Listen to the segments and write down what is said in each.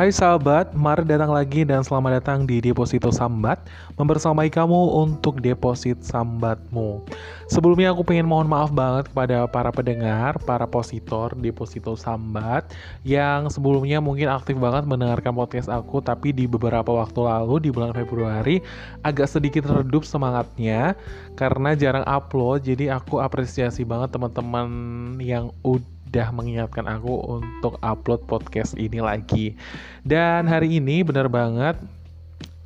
Hai sahabat, mari datang lagi dan selamat datang di Deposito Sambat Membersamai kamu untuk deposit sambatmu. Sebelumnya aku pengen mohon maaf banget kepada para pendengar, para positor Deposito Sambat Yang sebelumnya mungkin aktif banget mendengarkan podcast aku Tapi di beberapa waktu lalu, di bulan Februari Agak sedikit redup semangatnya Karena jarang upload, jadi aku apresiasi banget teman-teman yang udah udah mengingatkan aku untuk upload podcast ini lagi. Dan hari ini bener banget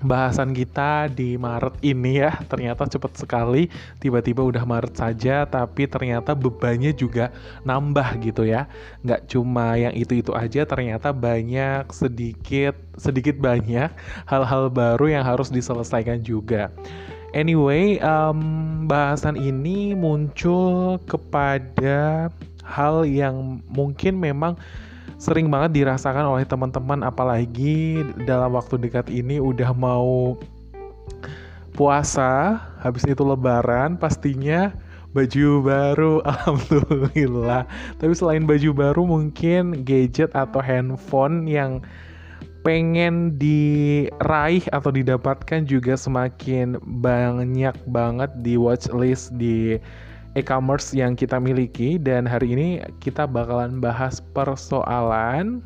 bahasan kita di Maret ini ya ternyata cepat sekali. Tiba-tiba udah Maret saja tapi ternyata bebannya juga nambah gitu ya. Nggak cuma yang itu-itu aja ternyata banyak sedikit sedikit banyak hal-hal baru yang harus diselesaikan juga. Anyway um, bahasan ini muncul kepada hal yang mungkin memang sering banget dirasakan oleh teman-teman apalagi dalam waktu dekat ini udah mau puasa, habis itu lebaran pastinya baju baru alhamdulillah. Tapi selain baju baru mungkin gadget atau handphone yang pengen diraih atau didapatkan juga semakin banyak banget di watchlist di e-commerce yang kita miliki dan hari ini kita bakalan bahas persoalan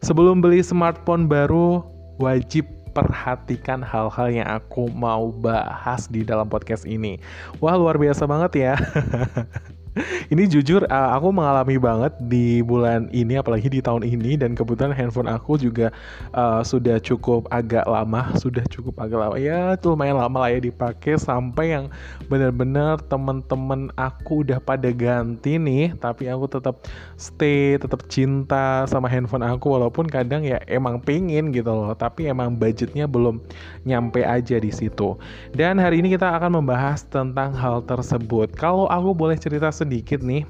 sebelum beli smartphone baru wajib perhatikan hal-hal yang aku mau bahas di dalam podcast ini. Wah, luar biasa banget ya. ini jujur uh, aku mengalami banget di bulan ini apalagi di tahun ini dan kebetulan handphone aku juga uh, sudah cukup agak lama sudah cukup agak lama. Ya lumayan lama lah ya dipakai sampai yang benar-benar temen-temen aku udah pada ganti nih tapi aku tetap stay tetap cinta sama handphone aku walaupun kadang ya emang pingin gitu loh tapi emang budgetnya belum nyampe aja di situ. Dan hari ini kita akan membahas tentang hal tersebut. Kalau aku boleh cerita sedikit nih.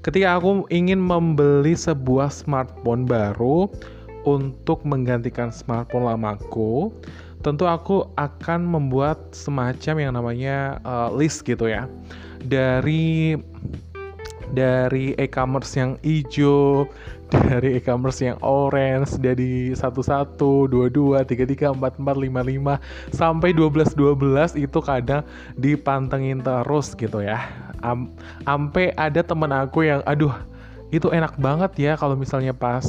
Ketika aku ingin membeli sebuah smartphone baru untuk menggantikan smartphone lamaku, tentu aku akan membuat semacam yang namanya uh, list gitu ya. Dari dari e-commerce yang hijau, dari e-commerce yang orange, dari 11, 22, 33, 44, 55 sampai 12 12 itu kadang dipantengin terus gitu ya. Am ampe ada temen aku yang aduh itu enak banget ya kalau misalnya pas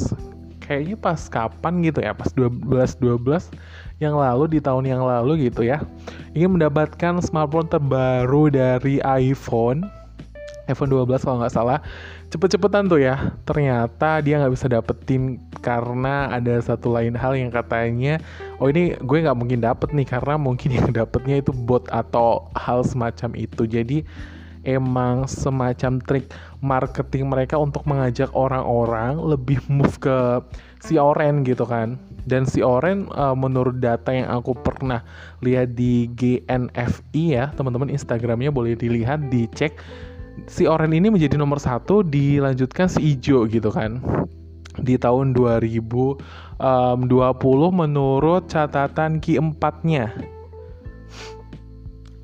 kayaknya pas kapan gitu ya pas 12 12 yang lalu di tahun yang lalu gitu ya ingin mendapatkan smartphone terbaru dari iPhone iPhone 12 kalau nggak salah. Cepet-cepetan tuh ya. Ternyata dia nggak bisa dapetin karena ada satu lain hal yang katanya oh ini gue nggak mungkin dapet nih karena mungkin yang dapetnya itu bot atau hal semacam itu. Jadi emang semacam trik marketing mereka untuk mengajak orang-orang lebih move ke si Oren gitu kan. Dan si Oren uh, menurut data yang aku pernah lihat di GNFI ya teman-teman Instagramnya boleh dilihat dicek si Oren ini menjadi nomor satu dilanjutkan si Ijo gitu kan di tahun 2020 menurut catatan Q4-nya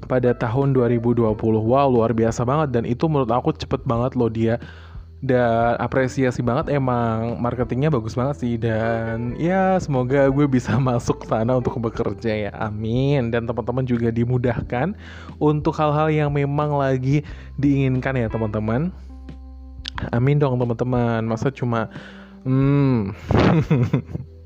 pada tahun 2020. Wow, luar biasa banget dan itu menurut aku cepet banget loh dia dan apresiasi banget emang marketingnya bagus banget sih. Dan ya semoga gue bisa masuk sana untuk bekerja ya. Amin. Dan teman-teman juga dimudahkan untuk hal-hal yang memang lagi diinginkan ya teman-teman. Amin dong teman-teman. Masa cuma hmm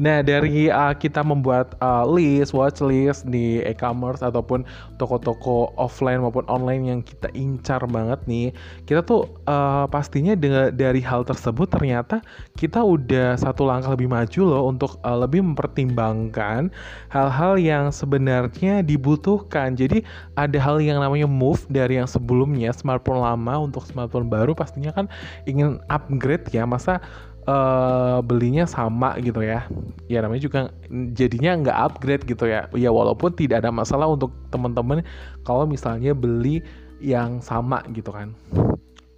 Nah, dari uh, kita membuat uh, list, watch list di e-commerce ataupun toko-toko offline maupun online yang kita incar banget nih, kita tuh uh, pastinya dengan dari hal tersebut ternyata kita udah satu langkah lebih maju loh untuk uh, lebih mempertimbangkan hal-hal yang sebenarnya dibutuhkan. Jadi ada hal yang namanya move dari yang sebelumnya smartphone lama untuk smartphone baru pastinya kan ingin upgrade ya. Masa uh, belinya sama gitu ya. Ya namanya juga jadinya nggak upgrade gitu ya. Ya walaupun tidak ada masalah untuk teman-teman kalau misalnya beli yang sama gitu kan.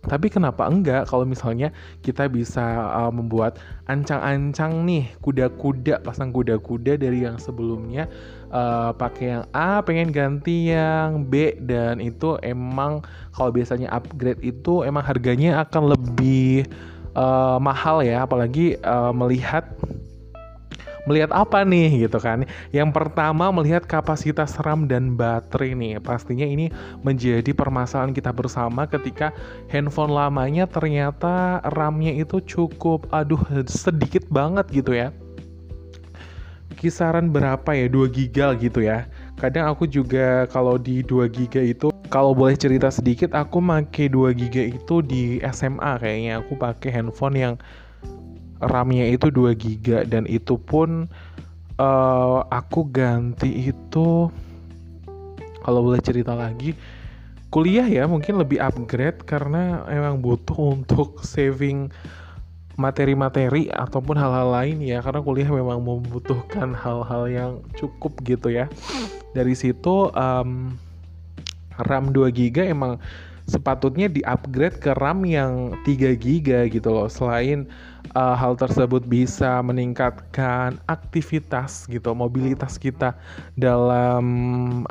Tapi kenapa enggak kalau misalnya kita bisa uh, membuat ancang-ancang nih kuda-kuda pasang kuda-kuda dari yang sebelumnya uh, pakai yang A pengen ganti yang B dan itu emang kalau biasanya upgrade itu emang harganya akan lebih uh, mahal ya apalagi uh, melihat melihat apa nih gitu kan. Yang pertama melihat kapasitas RAM dan baterai nih. Pastinya ini menjadi permasalahan kita bersama ketika handphone lamanya ternyata RAM-nya itu cukup aduh sedikit banget gitu ya. Kisaran berapa ya? 2 giga gitu ya. Kadang aku juga kalau di 2 giga itu kalau boleh cerita sedikit aku pakai 2 giga itu di SMA kayaknya. Aku pakai handphone yang RAM-nya itu 2 GB dan itu pun uh, aku ganti itu kalau boleh cerita lagi kuliah ya mungkin lebih upgrade karena emang butuh untuk saving materi-materi ataupun hal-hal lain ya karena kuliah memang membutuhkan hal-hal yang cukup gitu ya dari situ um, RAM 2 GB emang sepatutnya di-upgrade ke RAM yang 3 GB gitu loh. Selain uh, hal tersebut bisa meningkatkan aktivitas gitu, mobilitas kita dalam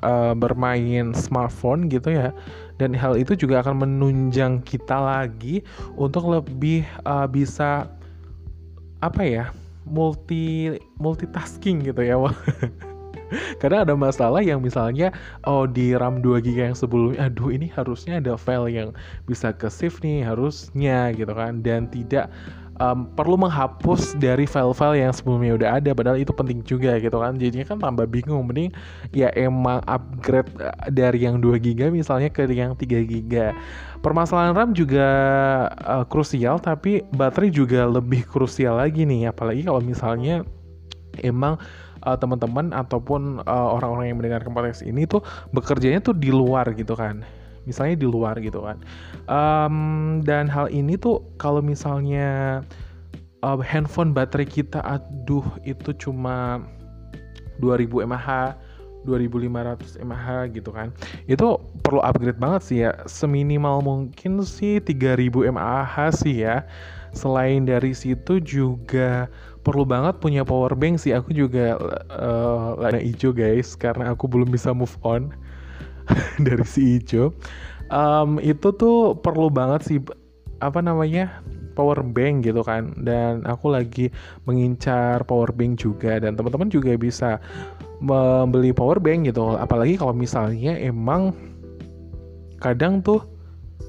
uh, bermain smartphone gitu ya. Dan hal itu juga akan menunjang kita lagi untuk lebih uh, bisa apa ya? multi multitasking gitu ya. Karena ada masalah yang misalnya oh di RAM 2 GB yang sebelumnya aduh ini harusnya ada file yang bisa ke save nih harusnya gitu kan. Dan tidak um, perlu menghapus dari file-file yang sebelumnya udah ada padahal itu penting juga gitu kan. Jadinya kan tambah bingung mending ya emang upgrade eh, dari yang 2 GB misalnya ke yang 3 GB permasalahan RAM juga uh, krusial tapi baterai juga lebih krusial lagi nih. Apalagi kalau misalnya emang uh, teman-teman ataupun uh, orang-orang yang mendengarkan podcast ini tuh bekerjanya tuh di luar gitu kan. Misalnya di luar gitu kan. Um, dan hal ini tuh kalau misalnya uh, handphone baterai kita aduh itu cuma 2000 mAh 2500 mAh gitu kan. Itu perlu upgrade banget sih ya. Seminimal mungkin sih 3000 mAh sih ya. Selain dari situ juga perlu banget punya power bank sih. Aku juga uh, lada hijau guys karena aku belum bisa move on dari si hijau. Um, itu tuh perlu banget sih apa namanya power bank gitu kan. Dan aku lagi mengincar power bank juga. Dan teman-teman juga bisa membeli power bank gitu. Apalagi kalau misalnya emang kadang tuh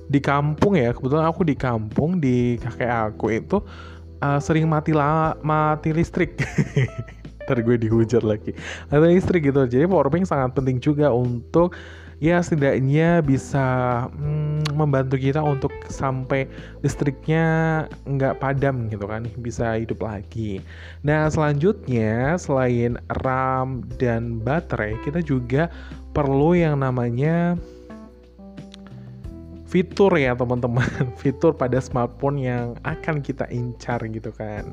di kampung ya kebetulan aku di kampung di kakek aku itu uh, sering mati la mati listrik. Ntar gue dihujat lagi. Mati listrik gitu. Jadi powerbank sangat penting juga untuk ya setidaknya bisa hmm, membantu kita untuk sampai listriknya nggak padam gitu kan. Bisa hidup lagi. Nah selanjutnya selain RAM dan baterai kita juga perlu yang namanya fitur ya teman-teman. Fitur pada smartphone yang akan kita incar gitu kan.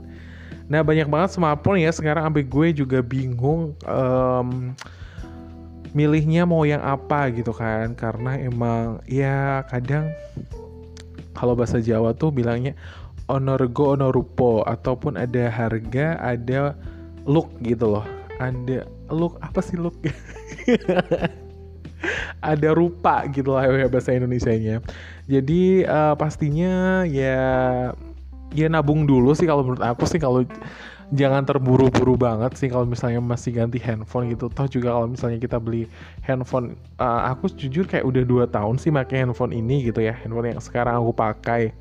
Nah banyak banget smartphone ya. Sekarang sampai gue juga bingung um, milihnya mau yang apa gitu kan. Karena emang ya kadang kalau bahasa Jawa tuh bilangnya onorgo onorupo ataupun ada harga ada look gitu loh. Ada look apa sih look ada rupa gitu lah ya bahasa Indonesia-nya. Jadi uh, pastinya ya ya nabung dulu sih kalau menurut aku sih kalau jangan terburu-buru banget sih kalau misalnya masih ganti handphone gitu. Toh juga kalau misalnya kita beli handphone uh, aku jujur kayak udah dua tahun sih pakai handphone ini gitu ya handphone yang sekarang aku pakai.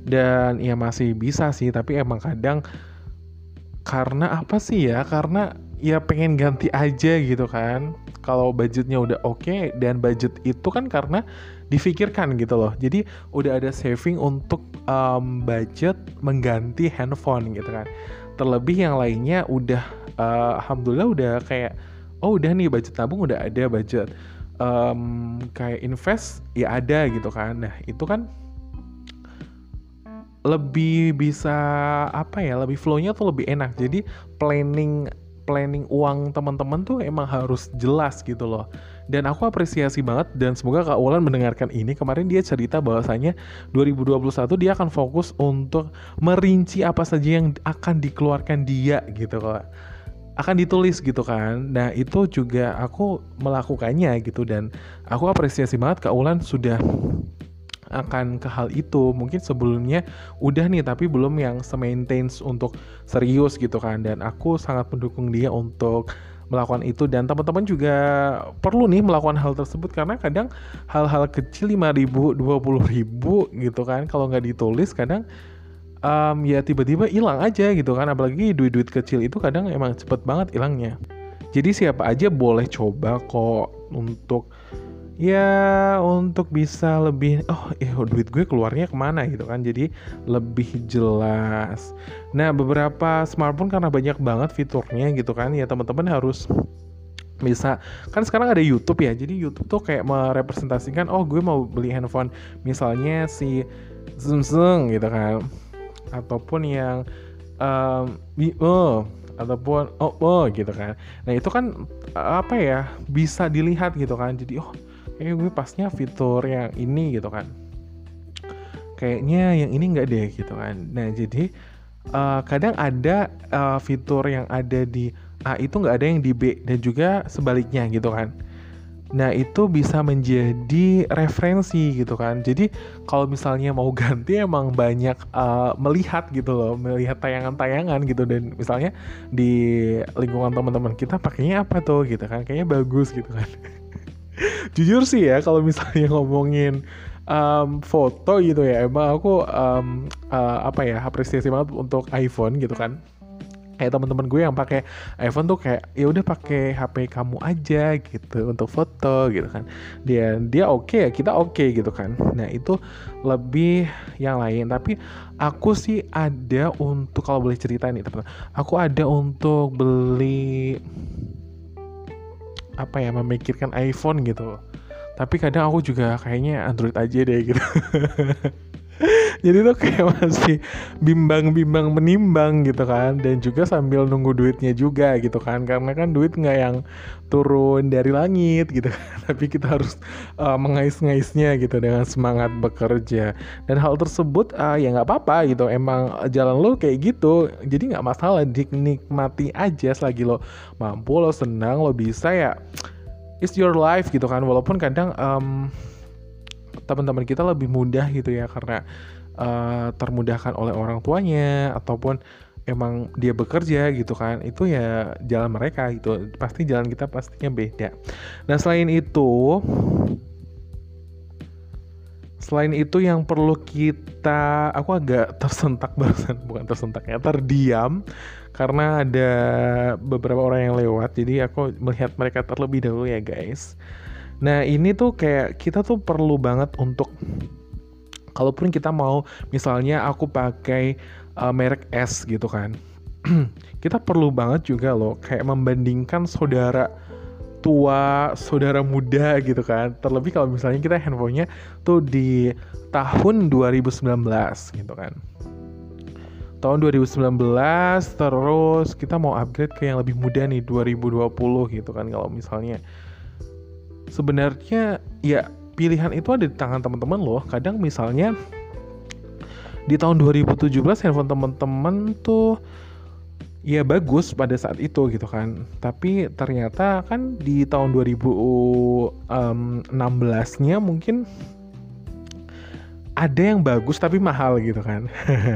Dan ya masih bisa sih tapi emang kadang karena apa sih ya? Karena ya pengen ganti aja gitu kan. Kalau budgetnya udah oke okay, dan budget itu kan karena difikirkan gitu loh. Jadi udah ada saving untuk um, budget mengganti handphone gitu kan. Terlebih yang lainnya udah uh, alhamdulillah udah kayak oh udah nih budget tabung udah ada budget um, kayak invest ya ada gitu kan. Nah itu kan lebih bisa apa ya lebih flownya tuh lebih enak. Jadi planning planning uang teman-teman tuh emang harus jelas gitu loh. Dan aku apresiasi banget dan semoga Kak Ulan mendengarkan ini. Kemarin dia cerita bahwasanya 2021 dia akan fokus untuk merinci apa saja yang akan dikeluarkan dia gitu loh. Akan ditulis gitu kan. Nah, itu juga aku melakukannya gitu dan aku apresiasi banget Kak Ulan sudah akan ke hal itu. Mungkin sebelumnya udah nih tapi belum yang se-maintains untuk serius gitu kan. Dan aku sangat mendukung dia untuk melakukan itu. Dan teman-teman juga perlu nih melakukan hal tersebut. Karena kadang hal-hal kecil 5 ribu 20 ribu gitu kan. Kalau nggak ditulis kadang um, ya tiba-tiba hilang aja gitu kan. Apalagi duit-duit kecil itu kadang emang cepet banget hilangnya. Jadi siapa aja boleh coba kok untuk ya untuk bisa lebih oh eh duit gue keluarnya ke mana gitu kan? Jadi lebih jelas. Nah beberapa smartphone karena banyak banget fiturnya gitu kan ya teman-teman harus bisa kan sekarang ada YouTube ya jadi YouTube tuh kayak merepresentasikan oh gue mau beli handphone misalnya si Samsung gitu kan. Ataupun yang um, oh ataupun oh, oh gitu kan. Nah itu kan apa ya bisa dilihat gitu kan. Jadi oh kayaknya gue pasnya fitur yang ini gitu kan. Kayaknya yang ini nggak deh gitu kan. Nah jadi uh, kadang ada uh, fitur yang ada di A itu nggak ada yang di B dan juga sebaliknya gitu kan. Nah itu bisa menjadi referensi gitu kan. Jadi kalau misalnya mau ganti emang banyak uh, melihat gitu loh, melihat tayangan-tayangan gitu. Dan misalnya di lingkungan teman-teman kita pakainya apa tuh gitu kan, kayaknya bagus gitu kan. jujur sih ya kalau misalnya ngomongin um, foto gitu ya emang aku um, uh, apa ya apresiasi banget untuk iPhone gitu kan. Kayak teman-teman gue yang pakai iPhone tuh kayak ya udah pakai HP kamu aja gitu untuk foto gitu kan. Dia dia oke okay, ya kita oke okay, gitu kan. Nah itu lebih yang lain. Tapi aku sih ada untuk kalau boleh cerita nih teman aku ada untuk beli apa ya memikirkan iPhone gitu. Tapi kadang aku juga kayaknya Android aja deh gitu jadi tuh kayak masih bimbang-bimbang menimbang gitu kan. Dan juga sambil nunggu duitnya juga gitu kan. Karena kan duit nggak yang turun dari langit gitu kan. Tapi kita harus uh, mengais-ngaisnya gitu dengan semangat bekerja. Dan hal tersebut uh, ya nggak apa-apa gitu. Emang jalan lo kayak gitu jadi nggak masalah dinikmati aja. Selagi lo mampu lo senang lo bisa ya it's your life gitu kan. Walaupun kadang um, teman-teman kita lebih mudah gitu ya karena uh, termudahkan oleh orang tuanya ataupun emang dia bekerja gitu kan itu ya jalan mereka gitu. Pasti jalan kita pastinya beda. Nah selain itu selain itu yang perlu kita aku agak tersentak barusan bukan tersentak ya terdiam karena ada beberapa orang yang lewat jadi aku melihat mereka terlebih dahulu ya guys Nah ini tuh kayak kita tuh perlu banget untuk kalaupun kita mau misalnya aku pakai uh, merek S gitu kan, kita perlu banget juga loh kayak membandingkan saudara tua, saudara muda gitu kan. Terlebih kalau misalnya kita handphonenya tuh di tahun 2019 gitu kan. Tahun 2019 terus kita mau upgrade ke yang lebih muda nih 2020 gitu kan kalau misalnya sebenarnya ya pilihan itu ada di tangan teman-teman loh. Kadang misalnya di tahun 2017 handphone teman-teman tuh ya bagus pada saat itu gitu kan. Tapi ternyata kan di tahun 2016-nya mungkin ada yang bagus tapi mahal gitu kan.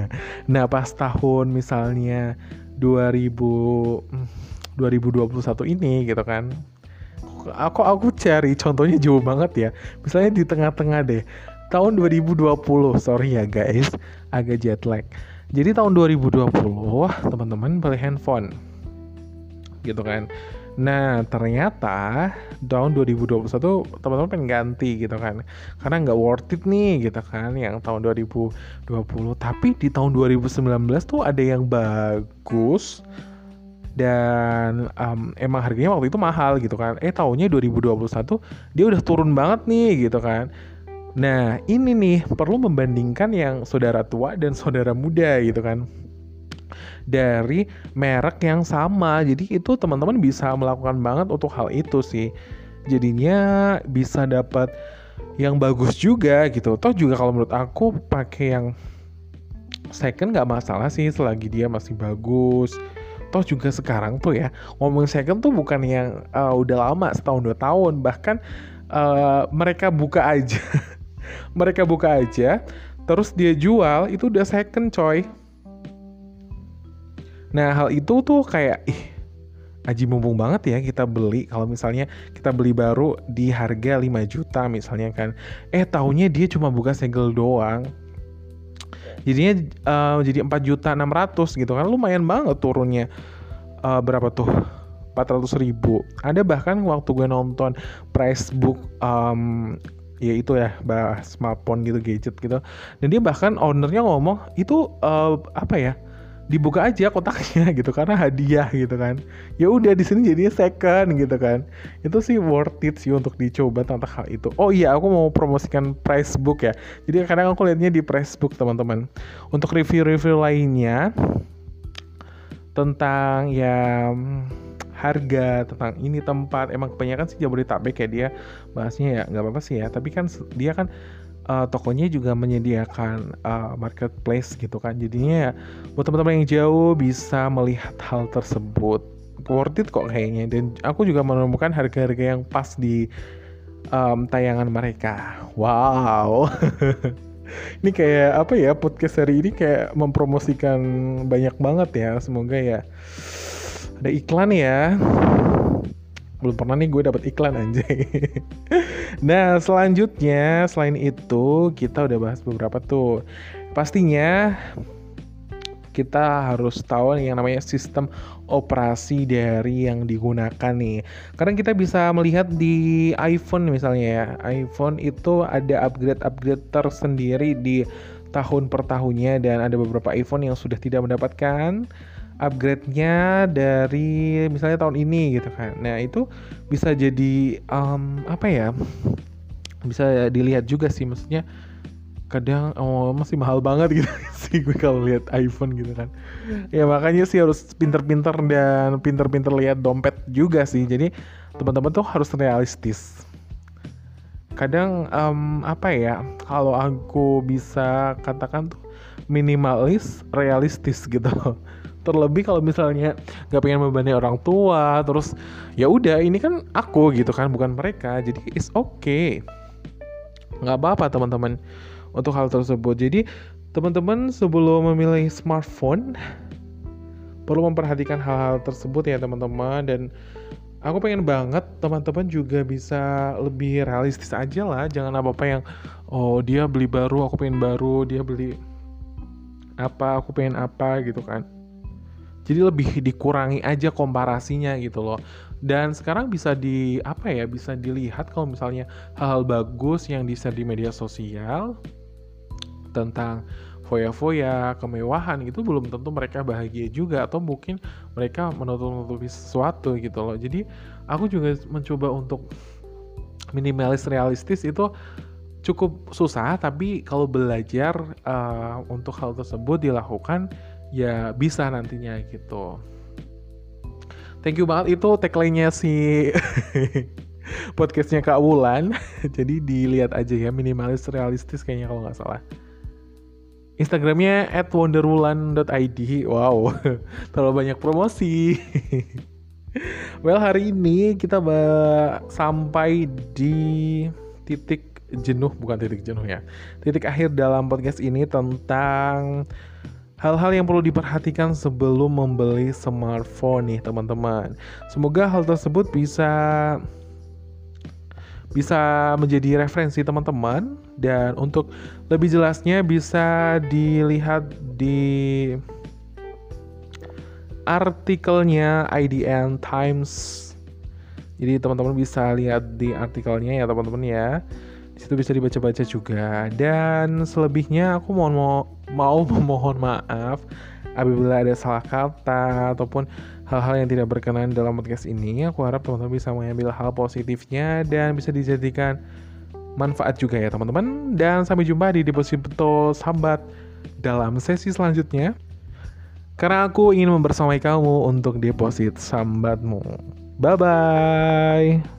nah, pas tahun misalnya 2000 2021 ini gitu kan aku aku cari contohnya jauh banget ya. Misalnya di tengah-tengah deh. Tahun 2020 sorry ya guys agak jet lag. Jadi tahun 2020 wah teman-teman beli handphone. Gitu kan. Nah ternyata tahun 2021 teman-teman pengen ganti gitu kan. Karena nggak worth it nih gitu kan yang tahun 2020 Tapi di tahun 2019 tuh ada yang bagus dan um, emang harganya waktu itu mahal gitu kan. Eh tahunnya 2021 dia udah turun banget nih gitu kan. Nah ini nih perlu membandingkan yang saudara tua dan saudara muda gitu kan. Dari merek yang sama. Jadi itu teman-teman bisa melakukan banget untuk hal itu sih. Jadinya bisa dapat yang bagus juga gitu. Toh juga kalau menurut aku pakai yang second nggak masalah sih selagi dia masih bagus toh juga sekarang tuh ya ngomong second tuh bukan yang uh, udah lama setahun dua tahun. Bahkan uh, mereka buka aja mereka buka aja terus dia jual itu udah second coy. Nah hal itu tuh kayak ih aji mumpung banget ya kita beli. Kalau misalnya kita beli baru di harga 5 juta misalnya kan. Eh tahunya dia cuma buka segel doang jadinya uh, jadi 4 juta 600 gitu kan. Lumayan banget turunnya. Uh, berapa tuh? 400 ribu. Ada bahkan waktu gue nonton price book um, ya itu ya bahas smartphone gitu gadget gitu. Dan dia bahkan ownernya ngomong itu uh, apa ya dibuka aja kotaknya gitu karena hadiah gitu kan. Ya udah di sini jadinya second gitu kan. Itu sih worth it sih untuk dicoba tentang hal itu. Oh iya aku mau promosikan price book ya. Jadi kadang aku lihatnya di price book teman-teman. Untuk review-review lainnya tentang ya harga tentang ini tempat. Emang kebanyakan sih Jabodetabek ya dia. Bahasnya ya nggak apa-apa sih ya. Tapi kan dia kan uh, tokonya juga menyediakan uh, marketplace gitu kan. Jadinya ya buat teman-teman yang jauh bisa melihat hal tersebut. Worth it kok kayaknya. Dan aku juga menemukan harga-harga yang pas di um, tayangan mereka. Wow. Ini kayak apa ya podcast hari ini kayak mempromosikan banyak banget ya. Semoga ya ada iklan ya belum pernah nih gue dapet iklan anjay. Nah selanjutnya selain itu kita udah bahas beberapa tuh. Pastinya kita harus tahu yang namanya sistem operasi dari yang digunakan nih. Karena kita bisa melihat di iPhone misalnya ya, iPhone itu ada upgrade-upgrade tersendiri di tahun per tahunnya dan ada beberapa iPhone yang sudah tidak mendapatkan upgrade-nya dari misalnya tahun ini gitu kan. Nah, itu bisa jadi um, apa ya? Bisa dilihat juga sih maksudnya kadang oh masih mahal banget gitu sih gue kalau lihat iPhone gitu kan. Ya makanya sih harus pinter-pinter dan pinter-pinter lihat dompet juga sih. Jadi teman-teman tuh harus realistis. Kadang um, apa ya? Kalau aku bisa katakan tuh minimalis realistis gitu terlebih kalau misalnya nggak pengen membebani orang tua terus ya udah ini kan aku gitu kan bukan mereka jadi it's okay. Nggak apa-apa teman-teman untuk hal tersebut. Jadi teman-teman sebelum memilih smartphone perlu memperhatikan hal-hal tersebut ya teman-teman. Dan aku pengen banget teman-teman juga bisa lebih realistis aja lah. Jangan apa-apa yang oh dia beli baru aku pengen baru dia beli apa aku pengen apa gitu kan jadi lebih dikurangi aja komparasinya gitu loh. Dan sekarang bisa di apa ya bisa dilihat kalau misalnya hal-hal bagus yang di di media sosial tentang foya-foya kemewahan itu belum tentu mereka bahagia juga atau mungkin mereka menutup-nutupi sesuatu gitu loh. Jadi aku juga mencoba untuk minimalis realistis itu cukup susah tapi kalau belajar uh, untuk hal tersebut dilakukan ya bisa nantinya gitu. Thank you banget itu tagline-nya si podcastnya Kak Wulan. Jadi dilihat aja ya minimalis realistis kayaknya kalau nggak salah. Instagramnya at wonderwulan.id Wow, terlalu banyak promosi Well hari ini kita sampai di titik jenuh Bukan titik jenuh ya Titik akhir dalam podcast ini tentang hal-hal yang perlu diperhatikan sebelum membeli smartphone nih teman-teman. Semoga hal tersebut bisa bisa menjadi referensi teman-teman dan untuk lebih jelasnya bisa dilihat di artikelnya IDN Times. Jadi teman-teman bisa lihat di artikelnya ya teman-teman ya. Situ bisa dibaca-baca juga. Dan selebihnya aku mohon mau mau memohon maaf apabila ada salah kata ataupun hal-hal yang tidak berkenan dalam podcast ini. Aku harap teman-teman bisa mengambil hal positifnya dan bisa dijadikan manfaat juga ya teman-teman. Dan sampai jumpa di Deposito Sambat dalam sesi selanjutnya. Karena aku ingin membersamai kamu untuk deposit sambatmu. Bye-bye.